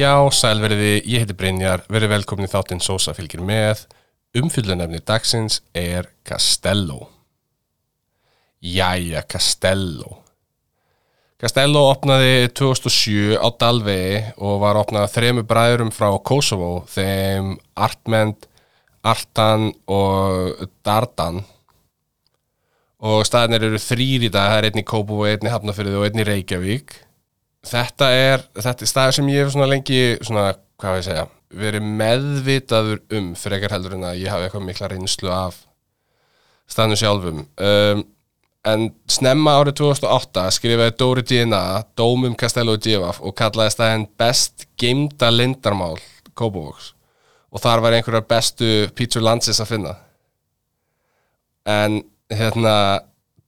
Já, sælveriði, ég heiti Brynjar, verið velkomin í þáttinn Sosa fylgir með. Umfyllunefni dagsins er Castello. Jæja, Castello. Castello opnaði 2007 á Dalvegi og var opnað af þremur bræðurum frá Kosovo, þeim Artmend, Artan og Dardan. Og staðinir eru þrýr í dag, það er einn í Kópavogi, einn í Hafnafyrði og einn í Reykjavík þetta er, þetta er staður sem ég hef svona lengi, svona, hvað við segja verið meðvitaður um frekar heldur en að ég hafi eitthvað mikla reynslu af staðinu sjálfum. Um, en snemma árið 2008 skrifaði Dóri Dina Dómum Castello Divaf og kallaði staðin best geimda lindarmál Kópavóks og þar var einhverjar bestu pítsur landsins að finna. En hérna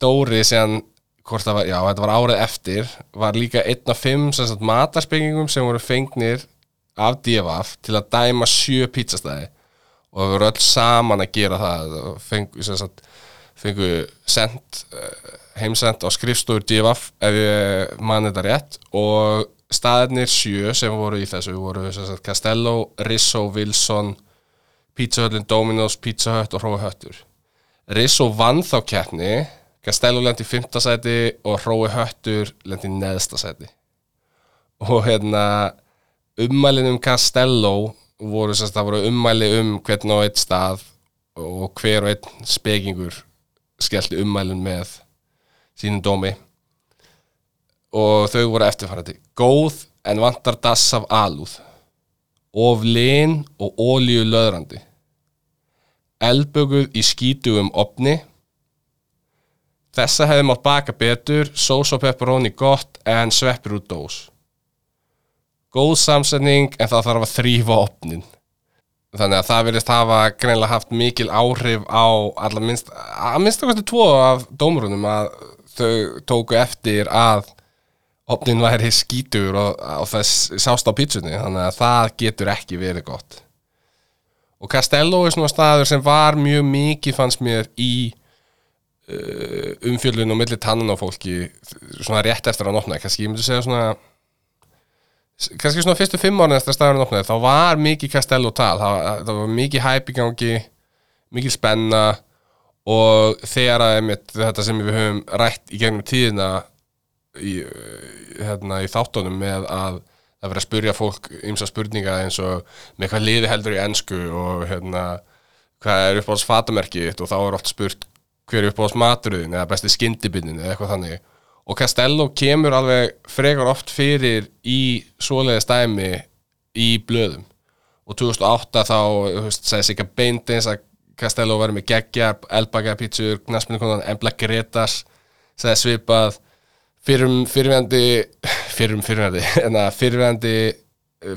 Dóri séðan hvort það var, já þetta var árið eftir var líka einn af fimm sagt, matarspengingum sem voru fengnir af DFF til að dæma sjö pizzastæði og það voru öll saman að gera það fengu, sagt, fengu send, eh, heimsend á skrifstofur DFF ef ég mann þetta rétt. Og staðirnir sjö sem voru í þessu voru sagt, Castello, Risso, Wilson Pizza Hutlin, Domino's, Pizza Hut og Hrói Höttur. Risso vann þá keppni Castello lendi í fymta seti og Hrói Höttur lendi í neðsta seti og hérna ummælin um Castello voru, sérst, það voru ummæli um hvern og einn stað og hver og einn spekingur skellti ummælin með sínum dómi. Og þau voru eftirfærandi góð en vantar dass af alúð. Of lin og ólíu löðrandi elböguð í skítugum opni Þessa hefði mátt baka betur, sós og pepperoni gott en sveppur út dós. Góð samsetning en það þarf að þrýfa opnin. Þannig að það verðist hafa greinlega haft mikil áhrif á allar minnst, að minnst okkur tvo af dómurunum að þau tóku eftir að opnin væri skítur og, og þess sást á pítsunni, þannig að það getur ekki verið gott. Og Castello er svona staður sem var mjög mikið fannst mér í umfjöldun og milli tannan á fólki svona rétt eftir að nopna kannski ég myndi segja svona kannski svona fyrstu fimm árið eftir að staðurinn opnaði þá var mikið Castello tal. Það, það var mikið hæp í gangi mikið spenna og þegar að einmitt, þetta sem við höfum rætt í gegnum tíðina í, hérna, í þáttunum með að það verið að spurja fólk ymsa spurninga eins og með hvað liði heldur í ennsku og hérna hvað er upp á þess fatamerkið og þá er oft spurt hver upp á smaturðin eða besti skyndibinnin eða eitthvað þannig. Og Castello kemur alveg frekar oft fyrir í svoleiði stæmi í blöðum. Og 2008 þá segði sig að beint eins að Castello var með geggja, elbaka pítsur knastmyndukonan, embla gretas segði svipað. Fyrrum fyrirvændi fyrrum fyrirvændi en að fyrirvændi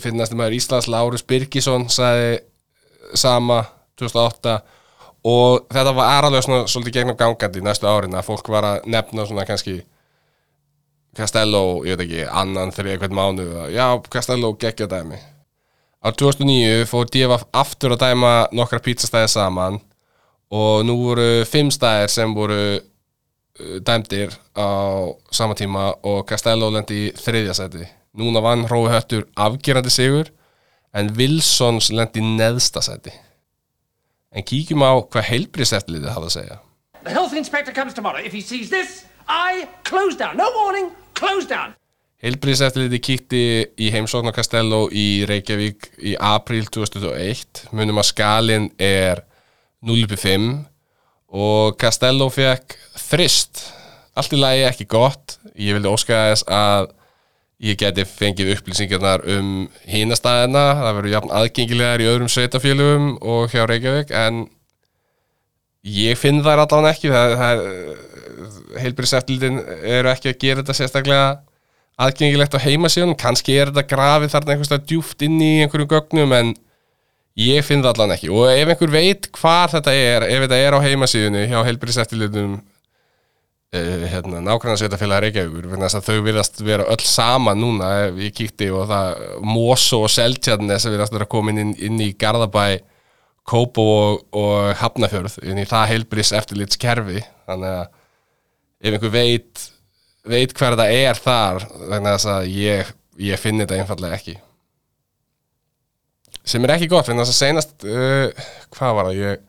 finnast maður Íslands Lárus Birgisson sagði sama 2008 og þetta var alveg svona svolítið gegnum gangandi næstu árin að fólk var að nefna svona kannski Castello, ég veit ekki, annan þegar eitthvað mánu, já, Castello geggja dæmi. Á 2009 fór DFF aftur að dæma nokkra pizzastæði saman og nú voru fimm stæðir sem voru uh, dæmdir á sama tíma og Castello lendi í þriðja seti. Núna vann Rói Höttur afgerandi sigur en Wilsons lendi í neðsta seti. En kíkjum á hvað heilbríðseftlið þið hafa að segja. The health inspector comes tomorrow. If he sees this, I close down. No warning, close down. Heilbríðseftlið kíkti í heimsókn á Castello í Reykjavík í april 2001. Munum að skalin er 0.5 og Castello fekk þrist. Allt í lagi ekki gott. Ég vildi óska þess að ég geti fengið upplýsingarnar um hínastæðina, það verður jafn aðgengilegar í öðrum sveitafélugum og hjá Reykjavík en ég finn þær allavega ekki heilbríðseftlildin eru ekki að gera þetta sérstaklega aðgengilegt á heimasíðunum, kannski er þetta grafið þarna einhverstað djúft inn í einhverju gögnum en ég finn það allavega ekki. Og ef einhver veit hvað þetta er, ef þetta er á heimasíðunni hjá heilbríðseftlildinum Eh, hérna, nákvæmlega Reykjavíkur þau virðast vera öll sama núna ég kíkti og það Moso og Seltjarnes virðast vera komin inn, inn í Garðabæ, Kópo og, og Hafnafjörð inn í það heilbrís eftirlits kerfi þannig að ef einhver veit veit hver það er þar þannig að ég, ég finn þetta einfallega ekki. Sem er ekki gott, þess að senast uh, hvað var það, ég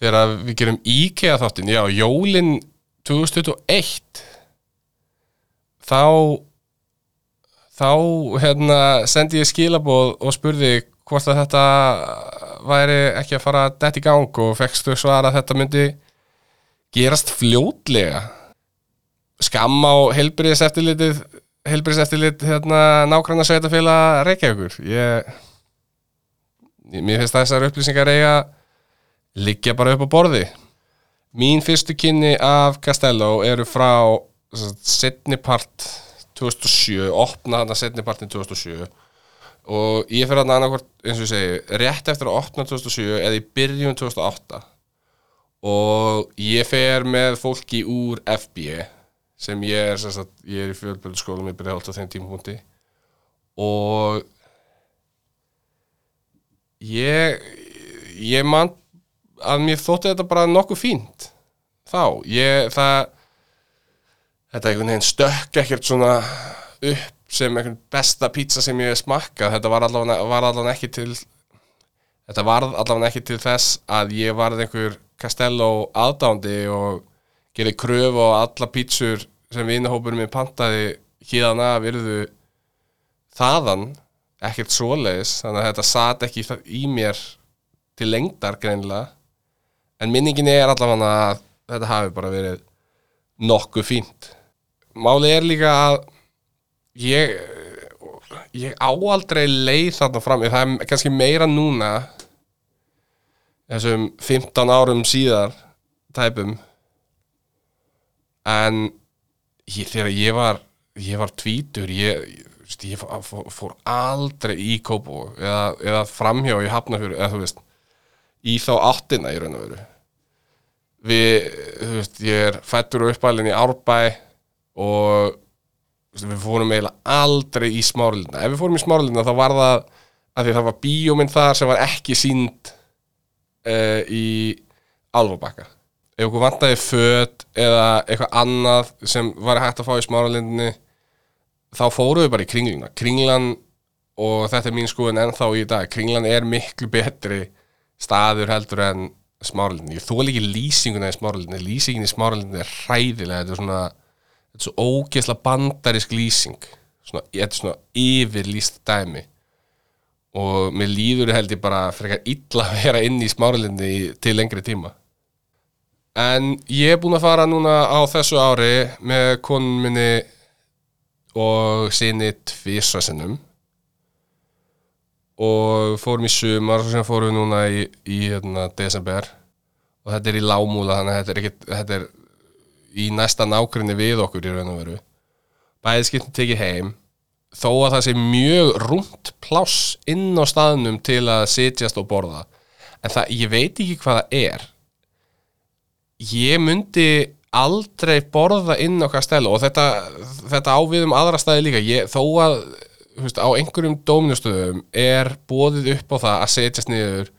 þegar við gerum IKEA þáttin já, jólin 2021 þá þá hérna sendi ég skilaboð og spurði hvort að þetta væri ekki að fara dætt í gang og fekkstu svara að þetta myndi gerast fljótlega. Skam á helbriðis eftirlit hérna nákvæmna sveitafélag Reykjavíkur. Ég mér finnst þessar upplýsingar eiga liggja bara upp á borði mín fyrstu kynni af Castello eru frá setni part 2007, opna þarna setni partin 2007 og ég fyrir að annarkvort, eins og ég segi rétt eftir að opna 2007 eða í byrjun 2008 og ég fer með fólki úr FB sem ég er, sem sagt, ég er í fjölbjörnskólum ég byrja alltaf þeim tímapunkti. Og ég ég man að mér þótti þetta bara nokkuð fínt. Þá, ég, það þetta einhvern veginn stökk ekkert svona upp sem einhvern besta pizza sem ég smakkað. Þetta var allavega, ekki til þetta var allavega ekki til þess að ég varð einhver Castello aðdándi og gerði kröfu á alla pítsur sem vinahópurum minn pantaði híðan af yrðu þaðan ekkert svoleiðis. Þannig að þetta sat ekki í mér til lengdar greinlega en minningin er allavega að þetta hafi bara verið nokkuð fínt. Málið er líka að ég ég áaldrei leið þarna fram það er kannski meira núna þessum 15 árum síðar tæpum. En ég, þegar ég var ég var tvítur ég, ég fór, fór aldrei í Kópó eða, eða framhjá í Hafnafjörðu eða þú veist í þá áttina í raun og veru. Við, þú veist, ég er fættur og uppælinn í Árbæ og við fórum eiginlega aldrei í smárlina ef við fórum í smárlina þá var það að því það var bíóminn þar sem var ekki sínd uh, í alvabakka ef okkur vantæði född eða eitthvað annað sem var hægt að fá í smárlindinni þá fóruðu bara í kringluna. Kringlan og þetta er mín skoðun ennþá í dag kringlan er miklu betri staður heldur en smárlindinni ég þól ekki lýsinguna í smárlindinni lýsingin í smárlindinni er hræðilega þetta er svona þetta er svo ógeðsla bandarisk lýsing. Svona, þetta er svona yfirlýst dæmi. Og mér líður held ég bara frekar illa að vera inn í smáralindi til lengri tíma. En ég er búin að fara núna á þessu ári með konun minni og sinni tvísvarsinnum og fórum í sumar og sem fórum við núna í, í hérna, desember. Og þetta er í lámúla þannig að þetta er, ekki, þetta er í næsta nákvæmni við okkur í raun og veru. Bæðið skiptum tekið heim. Þó að það sé mjög rúmt pláss inn á staðnum til að sitjast og borða. En það, ég veit ekki hvað það er. Ég myndi aldrei borða inn á Castello og þetta, þetta ávið um aðra staði líka. Ég, þó að veist, á einhverjum dóminustöðum er bóðið upp á það að setjast niður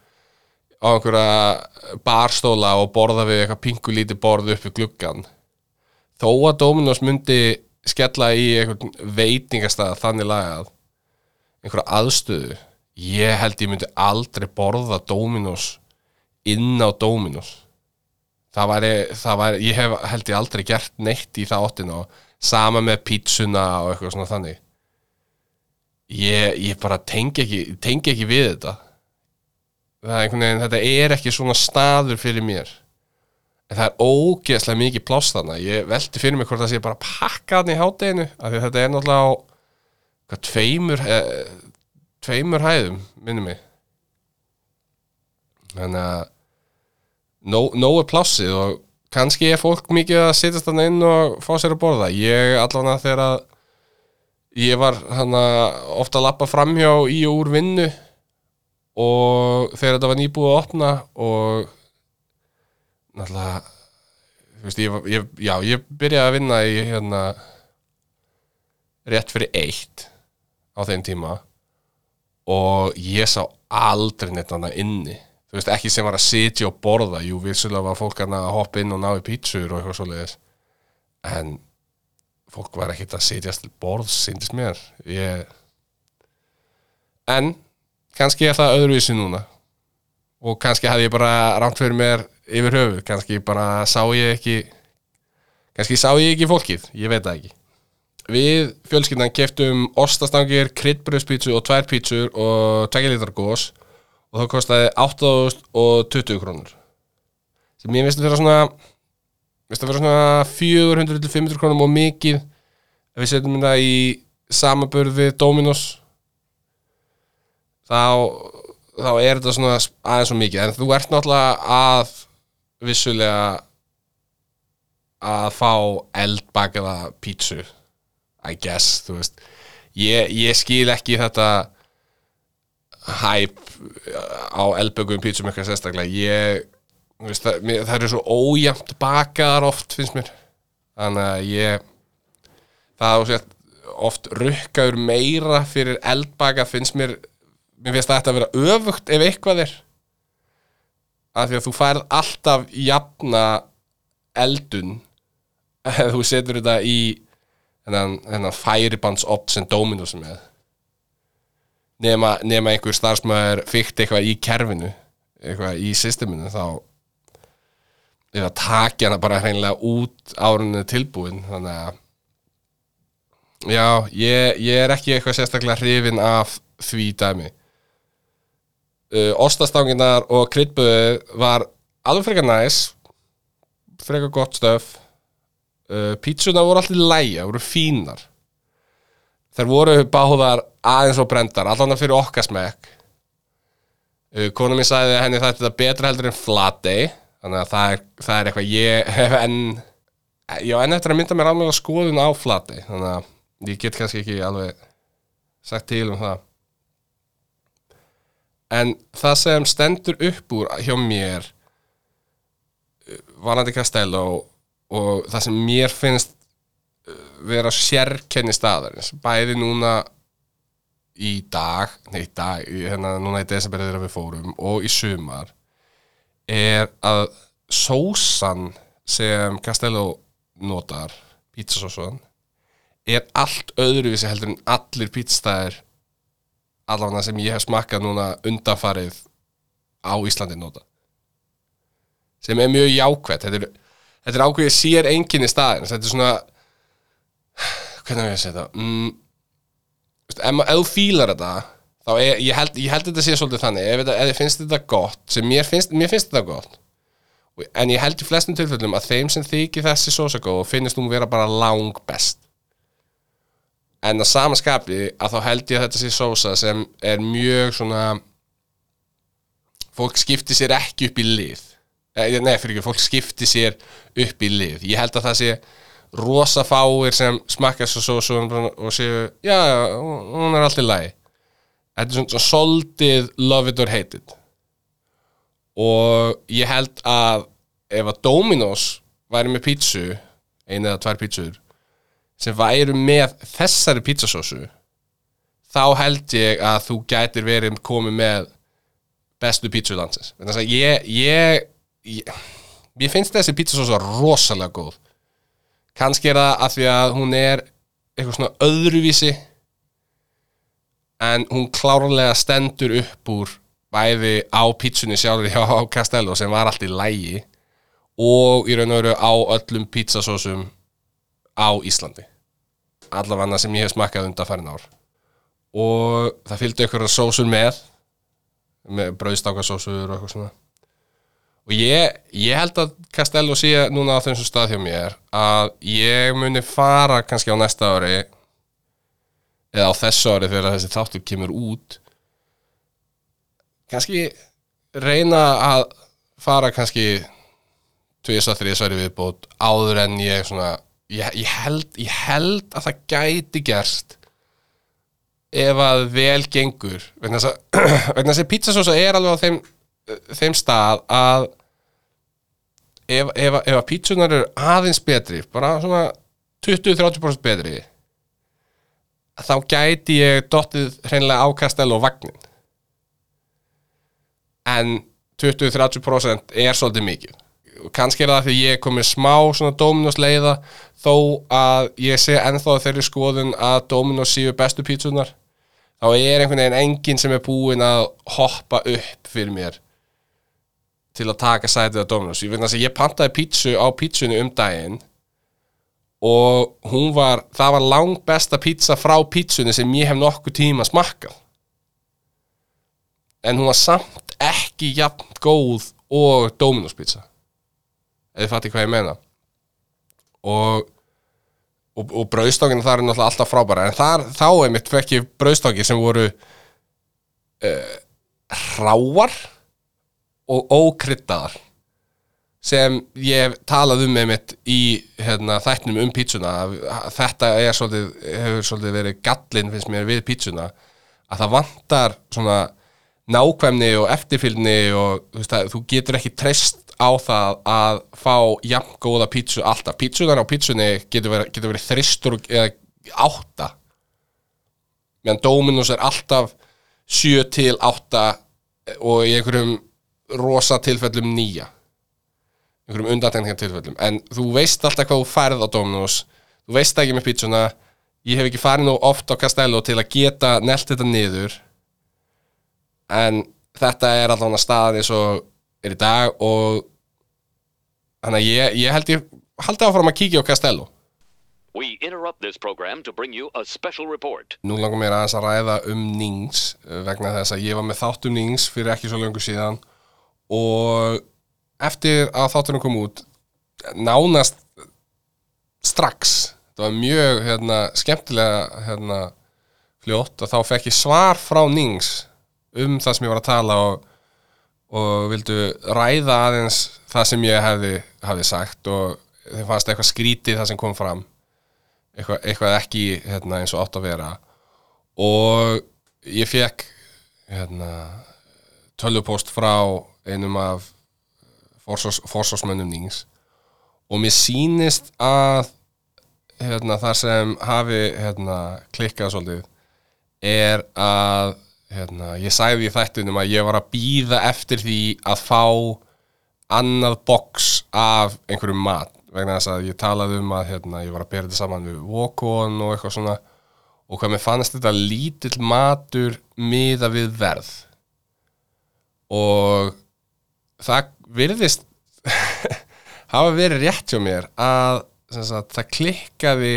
á einhverja barstóla og borða við eitthvað pingulíti borð upp við gluggan þó að Dominos myndi skella í einhvern veitingastað þannig lagað einhverja aðstöðu ég held ég myndi aldrei borða Dominos inn á Dominos. Það væri, það væri ég hef, held ég aldrei gert neitt í það áttin og sama með pítsuna og eitthvað svona þannig ég, ég bara tengi ekki, tengi ekki við þetta. Það er einhvern veginn, þetta er ekki svona staður fyrir mér. En það er ógeðslega mikið pláss þarna. Ég veldi fyrir mig hvort það sé bara pakkaðan í hátteginu af því þetta er náttúrulega á hvað, tveimur eh, tveimur hæðum, minnum mig. Þannig að nóg no er plássið og kannski er fólk mikið að sittast þarna inn og fá sér að borða. Ég allavega þegar að ég var hana, ofta að lappa framhjá í og úr vinnu og þegar þetta var nýbúið að opna og náttúrulega veist, ég, ég, já, ég byrjaði að vinna í hérna rétt fyrir eitt á þeim tíma og ég sá aldrei neitt annað inni. Þú veist ekki sem var að sitja og borða. Jú vissulega var fólk að hoppa inn og ná í pítsur og eitthvað svoleiðis. En fólk var ekkert að sitjast til borð síndist mér. Ég... en kannski er það öðruvísi núna. Og kannski hafði ég bara rámt fyrir mér yfir höfuð, kannski bara sá ég ekki kannski sá ég ekki fólkið, ég veit það ekki. Við fjölskyldan keftum ostastangir, kryddbröðspítsu og tvær pítsur og 2 lítrar gós og það kostaði 8.020 krónur. Sem ég veist að vera svona veist að vera svona 400-500 krónum og mikið ef við setjum þetta í samaburð við Dominos. Þá þá er þetta svona aðeins svo mikið. En þú ert náttúrulega að vissulega að fá eldbakaða pítsu I guess, þú veist. Ég, ég skil ekki þetta hæp á eldbökum pítsum eitthvað sérstaklega. Ég, veist, það, mér, það eru svo ójæmt bakaðar oft finnst mér. Þannig að ég það á sér oft rukkaður meira fyrir eldbaka finnst mér mér finnst þetta að vera öfugt ef eitthvað er. Af því að þú færð alltaf jafna eldun ef þú setur þetta í þennan, þennan færibands opt sem Dominos er með. Nema, nema einhver starfsmæður fyrkt eitthvað í kerfinu eitthvað í systeminu þá eða takja hana bara hreinlega út árunni tilbúin þannig að já, ég, ég er ekki eitthvað sérstaklega hrifin af því dæmi. Uh, Ostastanginar og kryddböðu var alveg frekar næs frekar gott stöf uh, pítsuna voru alltaf lægja, voru fínar. Þær voru báðar aðeins og brendar, allan fyrir okkar smekk. Uh, kona mín sagði henni þetta betra heldur en flatey þannig að það er, það er eitthvað ég hef enn já, enn eftir að mynda mér alveg skoðun á flatey þannig að ég get kannski ekki alveg sagt til um það. En það sem stendur upp úr hjá mér varandi Castello og það sem mér finnst uh, vera sérkenni staðarins bæði núna í dag, nei í dag hérna, núna í desember þegar við fórum og í sumar er að sósan sem Castello notar pizzasósan er allt öðruvísi heldur en allir pizzastæðir allavega sem ég hef smakkað núna undanfarið á Íslandi nota. Sem er mjög jákvætt. Þetta er, er ákveðið sér enginni staðin þetta er svona hvernig er ég að segja þetta mm, ef þú fílar þetta þá er, ég, held, ég held þetta sé svolítið þannig ef, þetta, ef þið finnst þetta gott sem mér finnst, mér finnst þetta gott. Og- en ég held í flestum tilfellum að þeim sem þykir þessi sósa góð finnst hún vera bara lang best. En að sama skapi að þá held ég að þetta sé sósa sem er mjög svona fólk skiptir sér ekki upp í lið. Eh, nei, fyrir ekki, fólk skiptir sér upp í lið. Ég held að það sé rosa fáir sem smakka svo sósu og séu, já, já, hún hún er allt í lagi þetta er svona, soldið love it or hate it. Og ég held að ef að Dominos væri með pítsu einu eða tvær pítsur sem væru með þessari pítsasósu þá held ég að þú gætir verið komið með bestu pítsu landsins. Ég, ég, ég mér finnst þessi pítsasósa rosalega góð. Kannski er það að því að hún er eitthvað svona öðruvísi en hún klárlega stendur upp úr bæði á pítsunni sjálfur hjá Castello sem var allt í lægi og í raun og veru á öllum pítsasósum á Íslandi. Allavega sem ég hef smakkað undan ár. Og það fylgdi ykkur sósur með með brauðstákasósur og eitthvað svona. Og ég, ég held að Castello sé núna á þessum stað hjá mér að ég muni fara kannski á næsta ári eða á þessu ári þegar þessi þáttur kemur út kannski reyna að fara kannski tvís að þrís ári viðbót áður en ég svona ég, ég, held, ég held að það gæti gerst ef að vel gengur. Vegna þess að, pizzasósa er alveg á þeim, þeim stað að ef, ef, ef að pítsunar eru aðeins betri bara svona 20-30% betri þá gæti ég dottið hreinlega ákastel og vagnin en 20-30% er svolítið mikið. Kannski er það því ég komið smá svona Dominos leiða þó að ég sé ennþá þeirri skoðun að Dominos séu bestu pítsunar þá er einhvern veginn enginn sem er búinn að hoppa upp fyrir mér til að taka sætið á Dominos. Ég, ég pantaði pítsu á pítsunni um daginn og hún var, það var lang besta pítsa frá pítsunni sem ég hef nokkuð tíma smakkað. En hún var samt ekki jafn góð og Dominos pizza eða fatti hvað ég meina. Og og, og brauðstókinu þar er náttúrulega alltaf frábæra. En þar, þá er mitt fekk ég brauðstóki sem voru uh, hráar og ókryddaðar sem ég hef talað um með mitt í hérna, þættinum um pítsuna þetta er svolítið, hefur svolítið verið gallin finnst mér við pítsuna að það vantar svona nákvæmni og eftirfylgni og þú, veist, þú getur ekki treyst á það að fá jafn góða pítsu alltaf. Pítsunar á pítsunni getur verið, getur verið þristur eða átta. Meðan Dominus er alltaf 7 til 8 og í einhverjum rosa tilfellum nýja einhverjum undantekningar tilfellum. En þú veist alltaf hvað þú færð á Dominus þú veist ekki með pítsuna ég hef ekki farið nú oft á Castello til að geta nelt þetta niður. En þetta er allavega staðan eins og er í dag og þannig að ég, ég held ég haldi áfram að kíkja á Castello. We interrupt this program to bring you a special report. Nú langar mér aðeins að ræða um Nings eh, vegna þess að ég var með þátt um Nings fyrir ekki svo löngu síðan. Og eftir að þáttunum kom út nánast strax það var mjög hérna, skemmtilega hérna, fljótt og þá fekk ég svar frá Nings um það sem ég var að tala og, og vildu ræða aðeins það sem ég hefði, hefði sagt og þeim fannst eitthvað skrítið það sem kom fram. Eitthvað, eitthvað ekki hérna, eins og átt að vera. Og ég fekk hérna, tölvupost frá einum af forsvarsmönnum nýings og mér sýnist að hérna, þar sem hafi hérna, klikkað svolítið er að hérna, ég sagði í þættunum að ég var að býða eftir því að fá annað box af einhverjum mat. Vegna þess að ég talaði um að hérna, ég var að bera þetta saman við Wokon og eitthvað svona. Og hvað mér fannst þetta lítill matur miða við verð. Og það virðist hafa verið rétt hjá mér að sagt, það klikkaði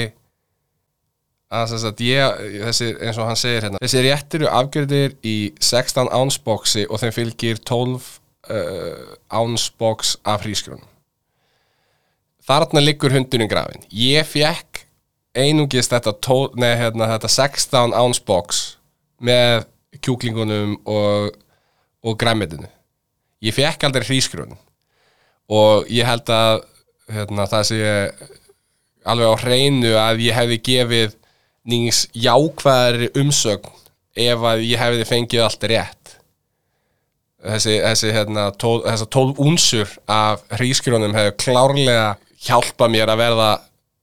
að sagt, ég, þessi, eins og hann segir hérna þessi réttir eru afgjörðir í 16 ounce boxi og þeim fylgir 12 uh, box af hrísgrunum þarna liggur hundurinn grafin ég fekk einungist þetta, tól, nei, hérna, þetta 16 ounce box með kjúklingunum og, og græmitinu ég fekk aldrei hrísgrunum og ég held að hérna, það sé alveg á hreinu að ég hefði gefið nýjins jákvæðari umsögn ef að ég hefði fengið allt rétt. Þessi, þessi hérna, tól, þessar tólf únsur af hrískjónum hefur klárlega hjálpað mér að verða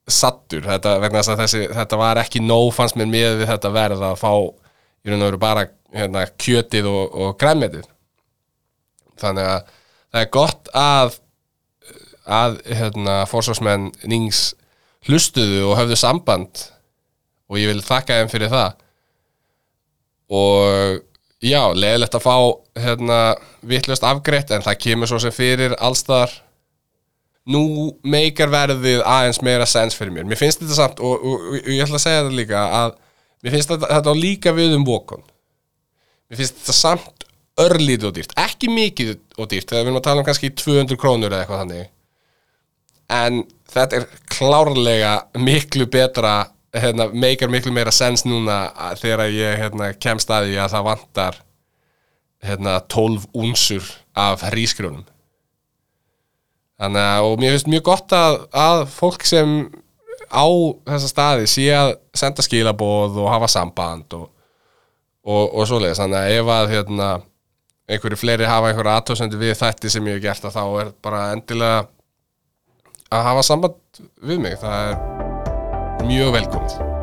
sattur þetta, þessi, þetta var ekki nóg fannst mér með við þetta verð að fá í raun og veru bara hérna, kjötið og, og græmitið þannig að það er gott að að hérna, fórsvarsmenn nýjins hlustuðu og höfðu samband og ég vil þakka þeim fyrir það. Og já, leðilegt að fá hérna, vittlust afgreitt en það kemur svo sem fyrir allstar nú meikar verðið aðeins meira sens fyrir mér. Mér finnst þetta samt og, og, og, og ég ætla að segja þetta líka að mér finnst þetta, þetta líka við um vokon mér finnst þetta samt örlítið og dýrt, ekki mikið og dýrt þegar við erum að tala um kannski 200 krónur eða eitthvað þannig. En þetta er klárlega miklu betra hérna, meikar miklu meira sens núna þegar ég hérna, kem staði að það vantar hérna, 12 únsur af hrísgrjónum. Þannig að og mér finnst mjög gott að, að fólk sem á þessa staði sé að senda skilaboð og hafa samband og, og, og svoleiðis. Þannig að ef að hérna, einhverju fleiri hafa einhverja aðtóðsendu við þetta sem ég hef gert að þá er bara endilega að hafa samband við mig. Það er mjög velkomið